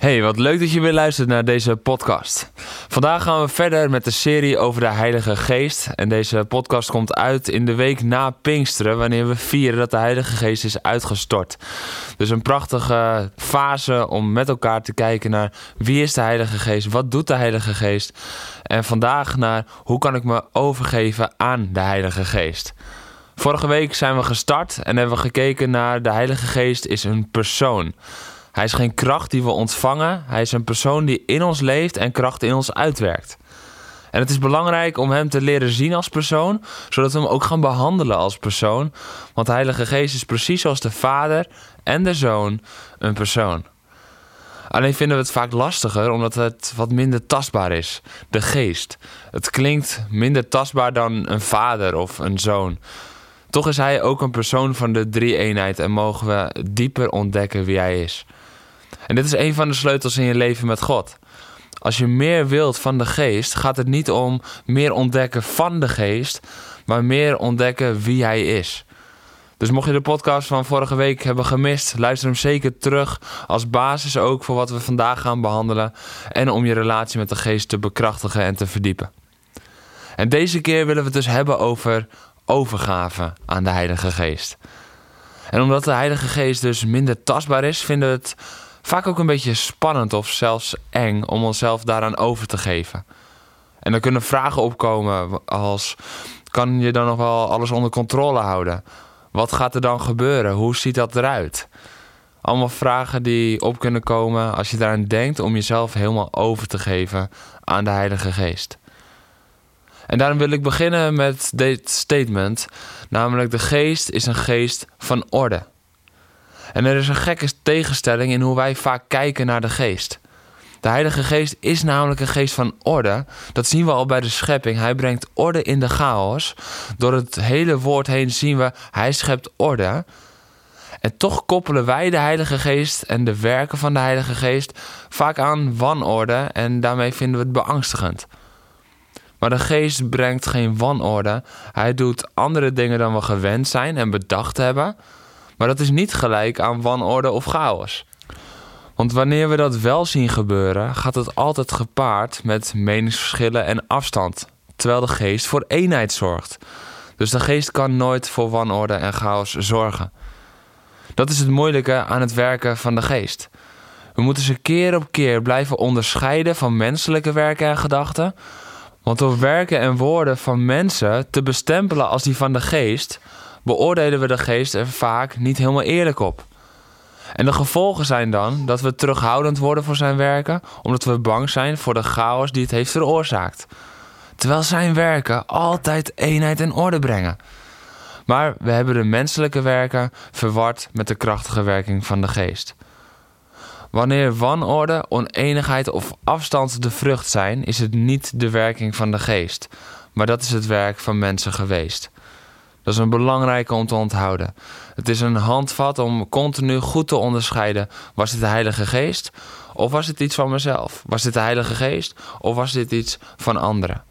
Hey, wat leuk dat je weer luistert naar deze podcast. Vandaag gaan we verder met de serie over de Heilige Geest. En deze podcast komt uit in de week na Pinksteren, wanneer we vieren dat de Heilige Geest is uitgestort. Dus een prachtige fase om met elkaar te kijken naar wie is de Heilige Geest, wat doet de Heilige Geest. En vandaag naar hoe kan ik me overgeven aan de Heilige Geest. Vorige week zijn we gestart en hebben we gekeken naar de Heilige Geest is een persoon. Hij is geen kracht die we ontvangen. Hij is een persoon die in ons leeft en kracht in ons uitwerkt. En het is belangrijk om hem te leren zien als persoon, zodat we hem ook gaan behandelen als persoon. Want de Heilige Geest is precies zoals de Vader en de Zoon een persoon. Alleen vinden we het vaak lastiger omdat het wat minder tastbaar is. De geest. Het klinkt minder tastbaar dan een vader of een zoon. Toch is hij ook een persoon van de drie-eenheid en mogen we dieper ontdekken wie hij is. En dit is een van de sleutels in je leven met God. Als je meer wilt van de geest, gaat het niet om meer ontdekken van de geest, maar meer ontdekken wie hij is. Dus mocht je de podcast van vorige week hebben gemist, luister hem zeker terug als basis ook voor wat we vandaag gaan behandelen en om je relatie met de geest te bekrachtigen en te verdiepen. En deze keer willen we het dus hebben over overgave aan de Heilige Geest. En omdat de Heilige Geest dus minder tastbaar is, vinden we het vaak ook een beetje spannend of zelfs eng om onszelf daaraan over te geven. En dan kunnen vragen opkomen als: kan je dan nog wel alles onder controle houden? Wat gaat er dan gebeuren? Hoe ziet dat eruit? Allemaal vragen die op kunnen komen als je daaraan denkt om jezelf helemaal over te geven aan de Heilige Geest. En daarom wil ik beginnen met dit statement, namelijk de geest is een geest van orde. En er is een gekke tegenstelling in hoe wij vaak kijken naar de geest. De Heilige Geest is namelijk een geest van orde. Dat zien we al bij de schepping. Hij brengt orde in de chaos. Door het hele woord heen zien we, hij schept orde. En toch koppelen wij de Heilige Geest en de werken van de Heilige Geest vaak aan wanorde en daarmee vinden we het beangstigend. Maar de geest brengt geen wanorde. Hij doet andere dingen dan we gewend zijn en bedacht hebben. Maar dat is niet gelijk aan wanorde of chaos. Want wanneer we dat wel zien gebeuren, gaat het altijd gepaard met meningsverschillen en afstand. Terwijl de geest voor eenheid zorgt. Dus de geest kan nooit voor wanorde en chaos zorgen. Dat is het moeilijke aan het werken van de geest. We moeten ze keer op keer blijven onderscheiden van menselijke werken en gedachten want door werken en woorden van mensen te bestempelen als die van de geest, beoordelen we de geest er vaak niet helemaal eerlijk op. En de gevolgen zijn dan dat we terughoudend worden voor zijn werken, omdat we bang zijn voor de chaos die het heeft veroorzaakt. Terwijl zijn werken altijd eenheid en orde brengen. Maar we hebben de menselijke werken verward met de krachtige werking van de geest. Wanneer wanorde, oneenigheid of afstand de vrucht zijn, is het niet de werking van de geest, maar dat is het werk van mensen geweest. Dat is een belangrijke om te onthouden. Het is een handvat om continu goed te onderscheiden: was dit de Heilige Geest of was het iets van mezelf? Was dit de Heilige Geest of was dit iets van anderen?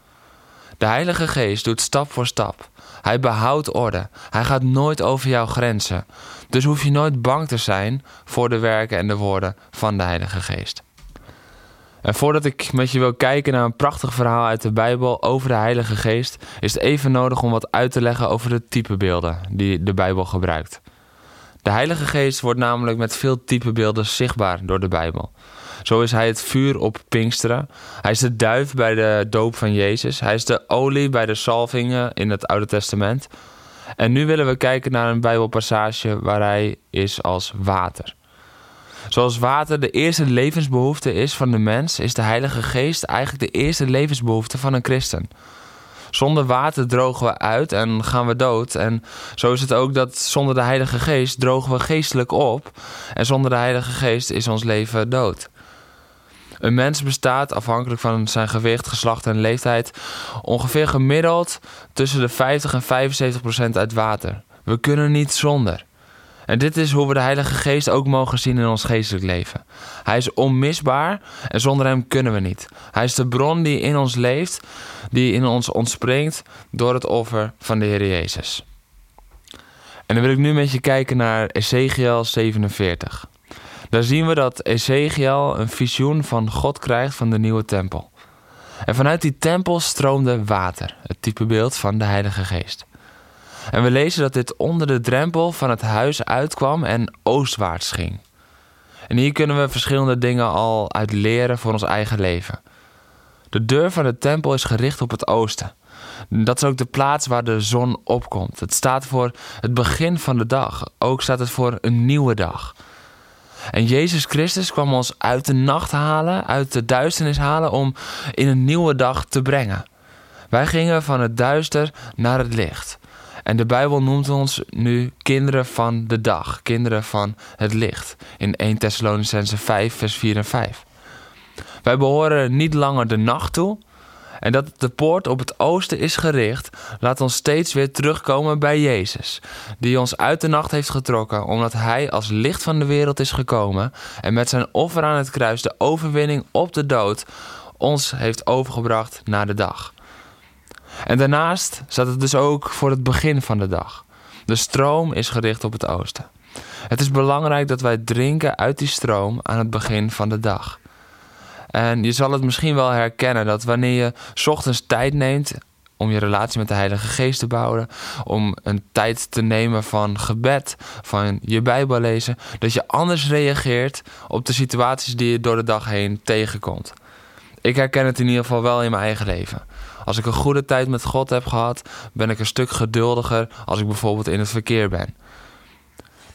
De Heilige Geest doet stap voor stap. Hij behoudt orde. Hij gaat nooit over jouw grenzen. Dus hoef je nooit bang te zijn voor de werken en de woorden van de Heilige Geest. En voordat ik met je wil kijken naar een prachtig verhaal uit de Bijbel over de Heilige Geest, is het even nodig om wat uit te leggen over de typebeelden die de Bijbel gebruikt. De Heilige Geest wordt namelijk met veel typebeelden zichtbaar door de Bijbel. Zo is hij het vuur op Pinksteren. Hij is de duif bij de doop van Jezus. Hij is de olie bij de salvingen in het Oude Testament. En nu willen we kijken naar een Bijbelpassage waar hij is als water. Zoals water de eerste levensbehoefte is van de mens, is de Heilige Geest eigenlijk de eerste levensbehoefte van een christen. Zonder water drogen we uit en gaan we dood. En zo is het ook dat zonder de Heilige Geest drogen we geestelijk op. En zonder de Heilige Geest is ons leven dood. Een mens bestaat, afhankelijk van zijn gewicht, geslacht en leeftijd, ongeveer gemiddeld tussen de 50 en 75 procent uit water. We kunnen niet zonder. En dit is hoe we de Heilige Geest ook mogen zien in ons geestelijk leven. Hij is onmisbaar en zonder hem kunnen we niet. Hij is de bron die in ons leeft, die in ons ontspringt door het offer van de Heer Jezus. En dan wil ik nu met je kijken naar Ezekiel 47. Daar zien we dat Ezekiel een visioen van God krijgt van de nieuwe tempel. En vanuit die tempel stroomde water, het typebeeld van de Heilige Geest. En we lezen dat dit onder de drempel van het huis uitkwam en oostwaarts ging. En hier kunnen we verschillende dingen al uit leren voor ons eigen leven. De deur van de tempel is gericht op het oosten. Dat is ook de plaats waar de zon opkomt. Het staat voor het begin van de dag. Ook staat het voor een nieuwe dag. En Jezus Christus kwam ons uit de nacht halen, uit de duisternis halen, om in een nieuwe dag te brengen. Wij gingen van het duister naar het licht. En de Bijbel noemt ons nu kinderen van de dag, kinderen van het licht. In 1 Thessalonicense 5, vers 4 en 5. Wij behoren niet langer de nacht toe. En dat de poort op het oosten is gericht, laat ons steeds weer terugkomen bij Jezus, die ons uit de nacht heeft getrokken, omdat Hij als licht van de wereld is gekomen en met zijn offer aan het kruis de overwinning op de dood ons heeft overgebracht naar de dag. En daarnaast staat het dus ook voor het begin van de dag. De stroom is gericht op het oosten. Het is belangrijk dat wij drinken uit die stroom aan het begin van de dag. En je zal het misschien wel herkennen dat wanneer je ochtends tijd neemt om je relatie met de Heilige Geest te bouwen, om een tijd te nemen van gebed, van je Bijbel lezen, dat je anders reageert op de situaties die je door de dag heen tegenkomt. Ik herken het in ieder geval wel in mijn eigen leven. Als ik een goede tijd met God heb gehad, ben ik een stuk geduldiger als ik bijvoorbeeld in het verkeer ben.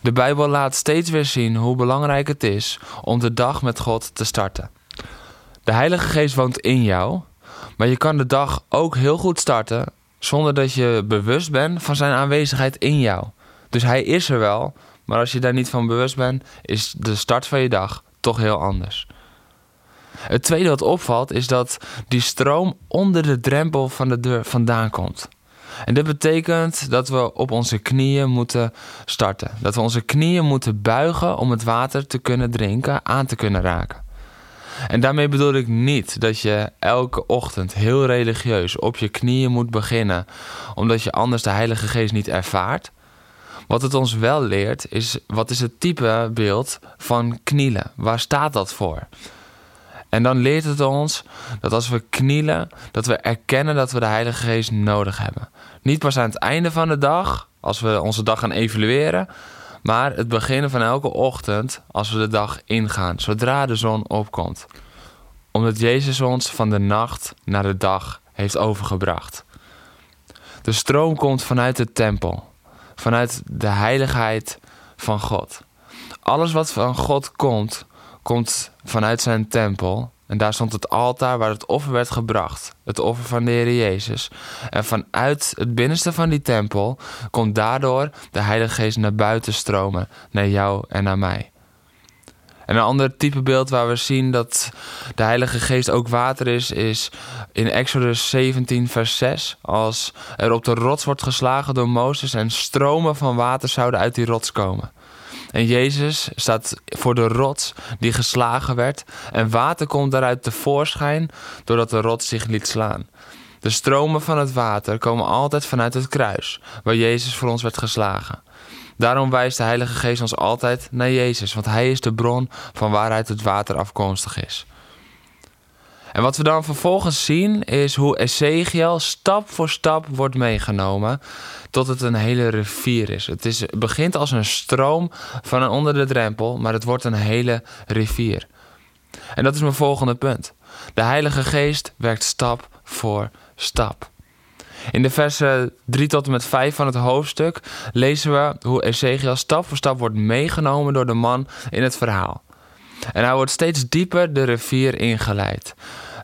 De Bijbel laat steeds weer zien hoe belangrijk het is om de dag met God te starten. De Heilige Geest woont in jou, maar je kan de dag ook heel goed starten zonder dat je bewust bent van zijn aanwezigheid in jou. Dus hij is er wel, maar als je daar niet van bewust bent, is de start van je dag toch heel anders. Het tweede wat opvalt is dat die stroom onder de drempel van de deur vandaan komt. En dit betekent dat we op onze knieën moeten starten. Dat we onze knieën moeten buigen om het water te kunnen drinken, aan te kunnen raken. En daarmee bedoel ik niet dat je elke ochtend heel religieus op je knieën moet beginnen, omdat je anders de Heilige Geest niet ervaart. Wat het ons wel leert is wat is het type beeld van knielen? Waar staat dat voor? En dan leert het ons dat als we knielen, dat we erkennen dat we de Heilige Geest nodig hebben. Niet pas aan het einde van de dag, als we onze dag gaan evalueren, maar het beginnen van elke ochtend als we de dag ingaan, zodra de zon opkomt. Omdat Jezus ons van de nacht naar de dag heeft overgebracht. De stroom komt vanuit de tempel, vanuit de heiligheid van God. Alles wat van God komt, komt vanuit zijn tempel. En daar stond het altaar waar het offer werd gebracht. Het offer van de Heer Jezus. En vanuit het binnenste van die tempel komt daardoor de Heilige Geest naar buiten stromen. Naar jou en naar mij. En een ander type beeld waar we zien dat de Heilige Geest ook water is, is in Exodus 17, vers 6. Als er op de rots wordt geslagen door Mozes en stromen van water zouden uit die rots komen. En Jezus staat voor de rots die geslagen werd. En water komt daaruit tevoorschijn doordat de rots zich liet slaan. De stromen van het water komen altijd vanuit het kruis, waar Jezus voor ons werd geslagen. Daarom wijst de Heilige Geest ons altijd naar Jezus, want Hij is de bron van waaruit het water afkomstig is. En wat we dan vervolgens zien is hoe Ezekiel stap voor stap wordt meegenomen tot het een hele rivier is. Het, is, begint als een stroom van onder de drempel, maar het wordt een hele rivier. En dat is mijn volgende punt. De Heilige Geest werkt stap voor stap. In de versen 3 tot en met 5 van het hoofdstuk lezen we hoe Ezekiel stap voor stap wordt meegenomen door de man in het verhaal. En hij wordt steeds dieper de rivier ingeleid.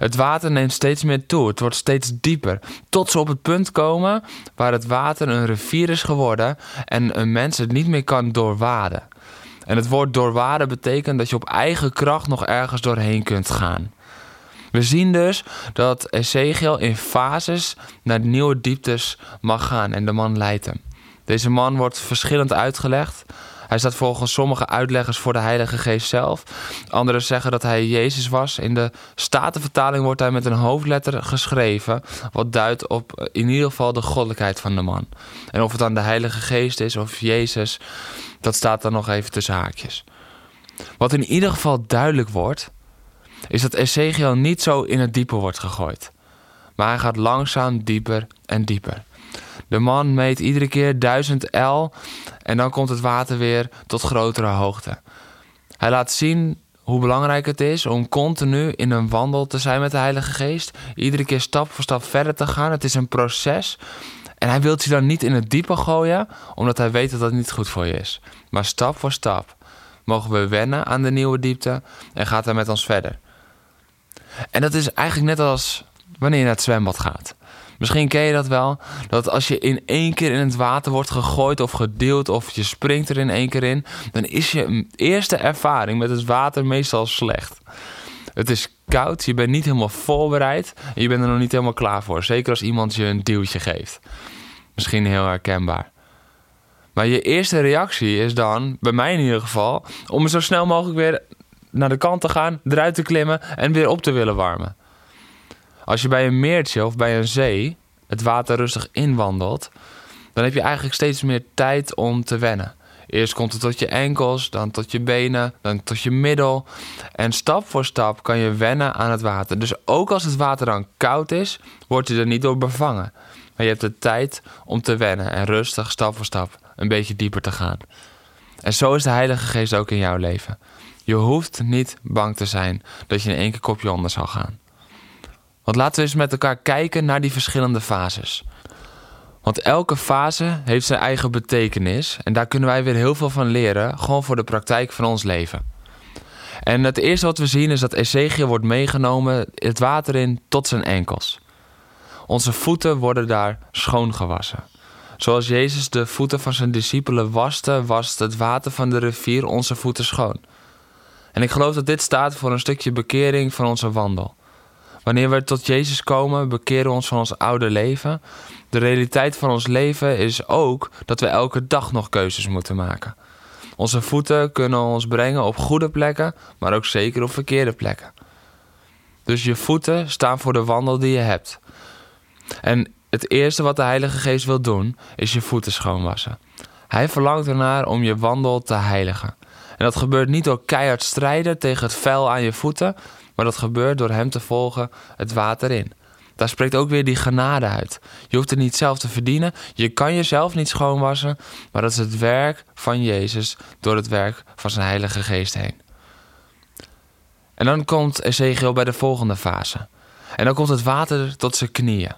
Het water neemt steeds meer toe, het wordt steeds dieper, tot ze op het punt komen waar het water een rivier is geworden en een mens het niet meer kan doorwaden. En het woord doorwaden betekent dat je op eigen kracht nog ergens doorheen kunt gaan. We zien dus dat Ezekiel in fases naar nieuwe dieptes mag gaan en de man leidt hem. Deze man wordt verschillend uitgelegd. Hij staat volgens sommige uitleggers voor de Heilige Geest zelf. Anderen zeggen dat hij Jezus was. In de Statenvertaling wordt hij met een hoofdletter geschreven, wat duidt op in ieder geval de goddelijkheid van de man. En of het dan de Heilige Geest is of Jezus, dat staat dan nog even tussen haakjes. Wat in ieder geval duidelijk wordt, is dat Ezekiel niet zo in het diepe wordt gegooid. Maar hij gaat langzaam dieper en dieper. De man meet iedere keer 1000 L en dan komt het water weer tot grotere hoogte. Hij laat zien hoe belangrijk het is om continu in een wandel te zijn met de Heilige Geest. Iedere keer stap voor stap verder te gaan. Het is een proces. En hij wil je dan niet in het diepe gooien, omdat hij weet dat dat niet goed voor je is. Maar stap voor stap mogen we wennen aan de nieuwe diepte en gaat hij met ons verder. En dat is eigenlijk net als wanneer je naar het zwembad gaat. Misschien ken je dat wel. Dat als je in één keer in het water wordt gegooid of gedeeld of je springt er in één keer in, dan is je eerste ervaring met het water meestal slecht. Het is koud, je bent niet helemaal voorbereid en je bent er nog niet helemaal klaar voor. Zeker als iemand je een duwtje geeft. Misschien heel herkenbaar. Maar je eerste reactie is dan, bij mij in ieder geval, om zo snel mogelijk weer naar de kant te gaan, eruit te klimmen en weer op te willen warmen. Als je bij een meertje of bij een zee het water rustig inwandelt, dan heb je eigenlijk steeds meer tijd om te wennen. Eerst komt het tot je enkels, dan tot je benen, dan tot je middel. En stap voor stap kan je wennen aan het water. Dus ook als het water dan koud is, word je er niet door bevangen. Maar je hebt de tijd om te wennen en rustig, stap voor stap, een beetje dieper te gaan. En zo is de Heilige Geest ook in jouw leven. Je hoeft niet bang te zijn dat je in één keer kopje onder zal gaan. Want laten we eens met elkaar kijken naar die verschillende fases. Want elke fase heeft zijn eigen betekenis en daar kunnen wij weer heel veel van leren, gewoon voor de praktijk van ons leven. En het eerste wat we zien is dat Ezekiel wordt meegenomen het water in tot zijn enkels. Onze voeten worden daar schoongewassen. Zoals Jezus de voeten van zijn discipelen waste, wast het water van de rivier onze voeten schoon. En ik geloof dat dit staat voor een stukje bekering van onze wandel. Wanneer we tot Jezus komen, bekeren we ons van ons oude leven. De realiteit van ons leven is ook dat we elke dag nog keuzes moeten maken. Onze voeten kunnen ons brengen op goede plekken, maar ook zeker op verkeerde plekken. Dus je voeten staan voor de wandel die je hebt. En het eerste wat de Heilige Geest wil doen, is je voeten schoonwassen. Hij verlangt ernaar om je wandel te heiligen. En dat gebeurt niet door keihard strijden tegen het vuil aan je voeten, maar dat gebeurt door hem te volgen het water in. Daar spreekt ook weer die genade uit. Je hoeft het niet zelf te verdienen. Je kan jezelf niet schoonwassen. Maar dat is het werk van Jezus door het werk van zijn Heilige Geest heen. En dan komt Ezekiel bij de volgende fase. En dan komt het water tot zijn knieën.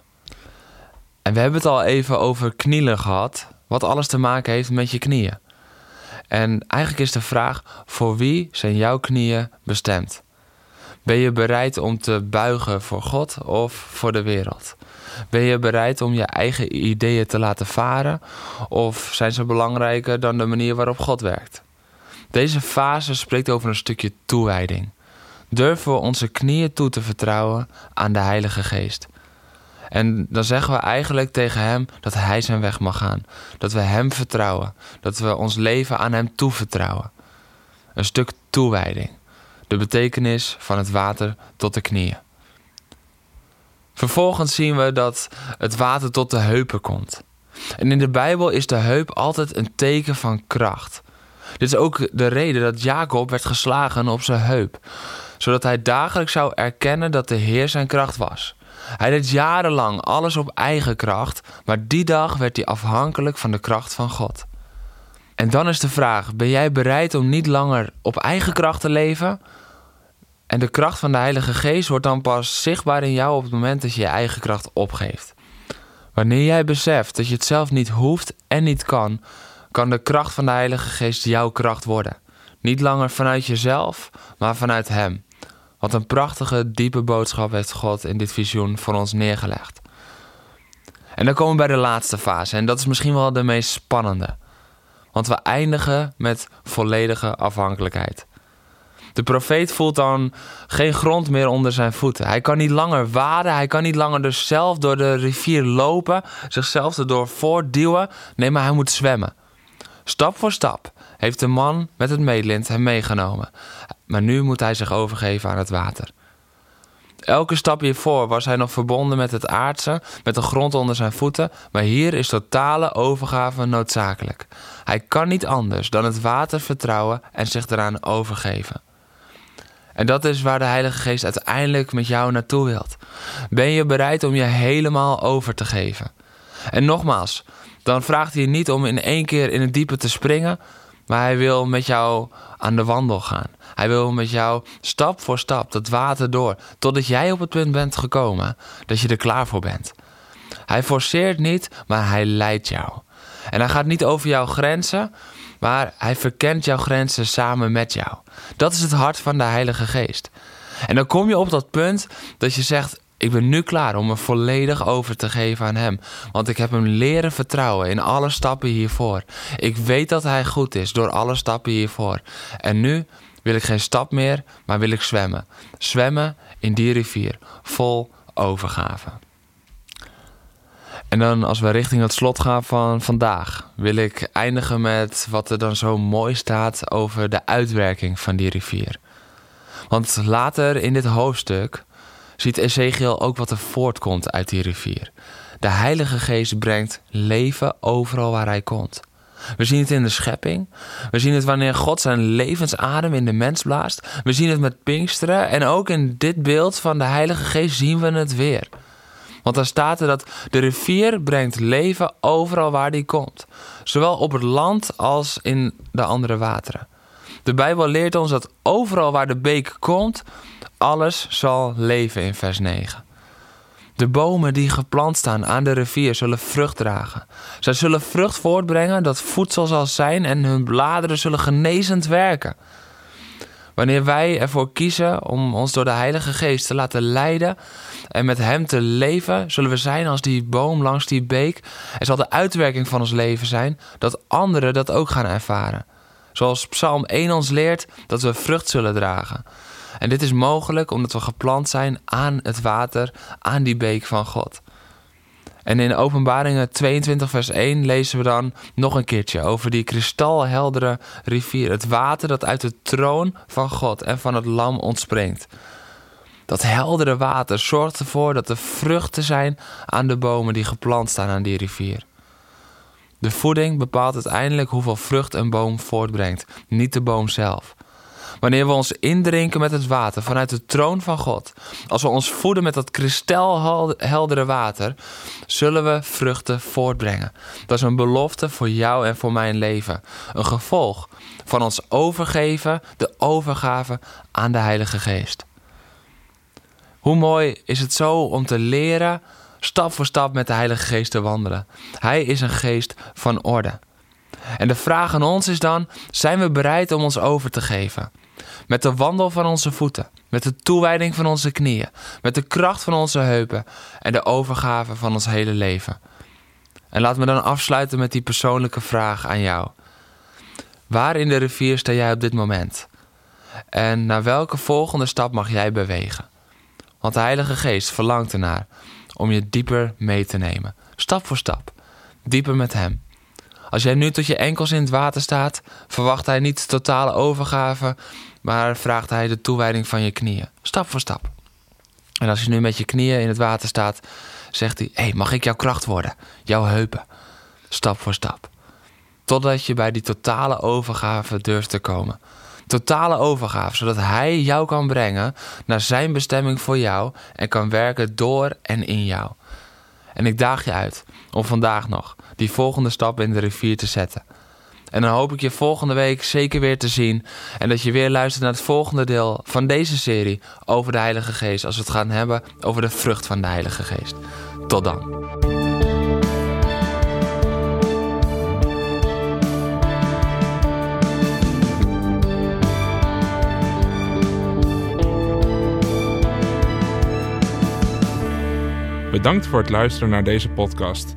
En we hebben het al even over knielen gehad. Wat alles te maken heeft met je knieën. En eigenlijk is de vraag: voor wie zijn jouw knieën bestemd? Ben je bereid om te buigen voor God of voor de wereld? Ben je bereid om je eigen ideeën te laten varen? Of zijn ze belangrijker dan de manier waarop God werkt? Deze fase spreekt over een stukje toewijding. Durven we onze knieën toe te vertrouwen aan de Heilige Geest? En dan zeggen we eigenlijk tegen Hem dat Hij zijn weg mag gaan. Dat we Hem vertrouwen. Dat we ons leven aan Hem toevertrouwen. Een stuk toewijding de betekenis van het water tot de knieën. Vervolgens zien we dat het water tot de heupen komt. En in de Bijbel is de heup altijd een teken van kracht. Dit is ook de reden dat Jacob werd geslagen op zijn heup, zodat hij dagelijks zou erkennen dat de Heer zijn kracht was. Hij deed jarenlang alles op eigen kracht, maar die dag werd hij afhankelijk van de kracht van God. En dan is de vraag: ben jij bereid om niet langer op eigen kracht te leven, en de kracht van de Heilige Geest wordt dan pas zichtbaar in jou op het moment dat je je eigen kracht opgeeft. Wanneer jij beseft dat je het zelf niet hoeft en niet kan, kan de kracht van de Heilige Geest jouw kracht worden. Niet langer vanuit jezelf, maar vanuit Hem. Wat een prachtige, diepe boodschap heeft God in dit visioen voor ons neergelegd. En dan komen we bij de laatste fase, en dat is misschien wel de meest spannende. Want we eindigen met volledige afhankelijkheid. De profeet voelt dan geen grond meer onder zijn voeten. Hij kan niet langer waden, hij kan niet langer dus zelf door de rivier lopen, zichzelf erdoor voortduwen. Nee, maar hij moet zwemmen. Stap voor stap heeft de man met het meelint hem meegenomen. Maar nu moet hij zich overgeven aan het water. Elke stap hiervoor was hij nog verbonden met het aardse, met de grond onder zijn voeten, maar hier is totale overgave noodzakelijk. Hij kan niet anders dan het water vertrouwen en zich eraan overgeven. En dat is waar de Heilige Geest uiteindelijk met jou naartoe wilt. Ben je bereid om je helemaal over te geven? En nogmaals, dan vraagt hij niet om in één keer in het diepe te springen, maar hij wil met jou aan de wandel gaan. Hij wil met jou stap voor stap dat water door, totdat jij op het punt bent gekomen dat je er klaar voor bent. Hij forceert niet, maar hij leidt jou. En hij gaat niet over jouw grenzen, maar hij verkent jouw grenzen samen met jou. Dat is het hart van de Heilige Geest. En dan kom je op dat punt dat je zegt: Ik ben nu klaar om me volledig over te geven aan Hem. Want ik heb Hem leren vertrouwen in alle stappen hiervoor. Ik weet dat Hij goed is door alle stappen hiervoor. En nu wil ik geen stap meer, maar wil ik zwemmen. Zwemmen in die rivier, vol overgave. En dan als we richting het slot gaan van vandaag, wil ik eindigen met wat er dan zo mooi staat over de uitwerking van die rivier. Want later in dit hoofdstuk ziet Ezekiel ook wat er voortkomt uit die rivier. De Heilige Geest brengt leven overal waar hij komt. We zien het in de schepping. We zien het wanneer God zijn levensadem in de mens blaast. We zien het met Pinksteren. En ook in dit beeld van de Heilige Geest zien we het weer. Want dan staat er dat de rivier brengt leven overal waar die komt. Zowel op het land als in de andere wateren. De Bijbel leert ons dat overal waar de beek komt, alles zal leven in vers 9. De bomen die geplant staan aan de rivier zullen vrucht dragen. Zij zullen vrucht voortbrengen dat voedsel zal zijn en hun bladeren zullen genezend werken. Wanneer wij ervoor kiezen om ons door de Heilige Geest te laten leiden en met Hem te leven, zullen we zijn als die boom langs die beek. En zal de uitwerking van ons leven zijn dat anderen dat ook gaan ervaren. Zoals Psalm 1 ons leert dat we vrucht zullen dragen. En dit is mogelijk omdat we geplant zijn aan het water, aan die beek van God. En in Openbaringen 22, vers 1 lezen we dan nog een keertje over die kristalheldere rivier. Het water dat uit de troon van God en van het Lam ontspringt. Dat heldere water zorgt ervoor dat er vruchten zijn aan de bomen die geplant staan aan die rivier. De voeding bepaalt uiteindelijk hoeveel vrucht een boom voortbrengt, niet de boom zelf. Wanneer we ons indrinken met het water vanuit de troon van God, als we ons voeden met dat kristalheldere water, zullen we vruchten voortbrengen. Dat is een belofte voor jou en voor mijn leven. Een gevolg van ons overgeven, de overgave aan de Heilige Geest. Hoe mooi is het zo om te leren stap voor stap met de Heilige Geest te wandelen. Hij is een geest van orde. En de vraag aan ons is dan: zijn we bereid om ons over te geven? Met de wandel van onze voeten, met de toewijding van onze knieën, met de kracht van onze heupen en de overgave van ons hele leven. En laat me dan afsluiten met die persoonlijke vraag aan jou. Waar in de rivier sta jij op dit moment? En naar welke volgende stap mag jij bewegen? Want de Heilige Geest verlangt ernaar om je dieper mee te nemen, stap voor stap, dieper met Hem. Als jij nu tot je enkels in het water staat, verwacht Hij niet totale overgave, maar vraagt Hij de toewijding van je knieën, stap voor stap. En als je nu met je knieën in het water staat, zegt Hij: Hé, hey, mag ik jouw kracht worden, jouw heupen, stap voor stap. Totdat je bij die totale overgave durft te komen. Totale overgave, zodat Hij jou kan brengen naar Zijn bestemming voor jou en kan werken door en in jou. En ik daag je uit om vandaag nog die volgende stap in de rivier te zetten. En dan hoop ik je volgende week zeker weer te zien. En dat je weer luistert naar het volgende deel van deze serie over de Heilige Geest. Als we het gaan hebben over de vrucht van de Heilige Geest. Tot dan. Bedankt voor het luisteren naar deze podcast.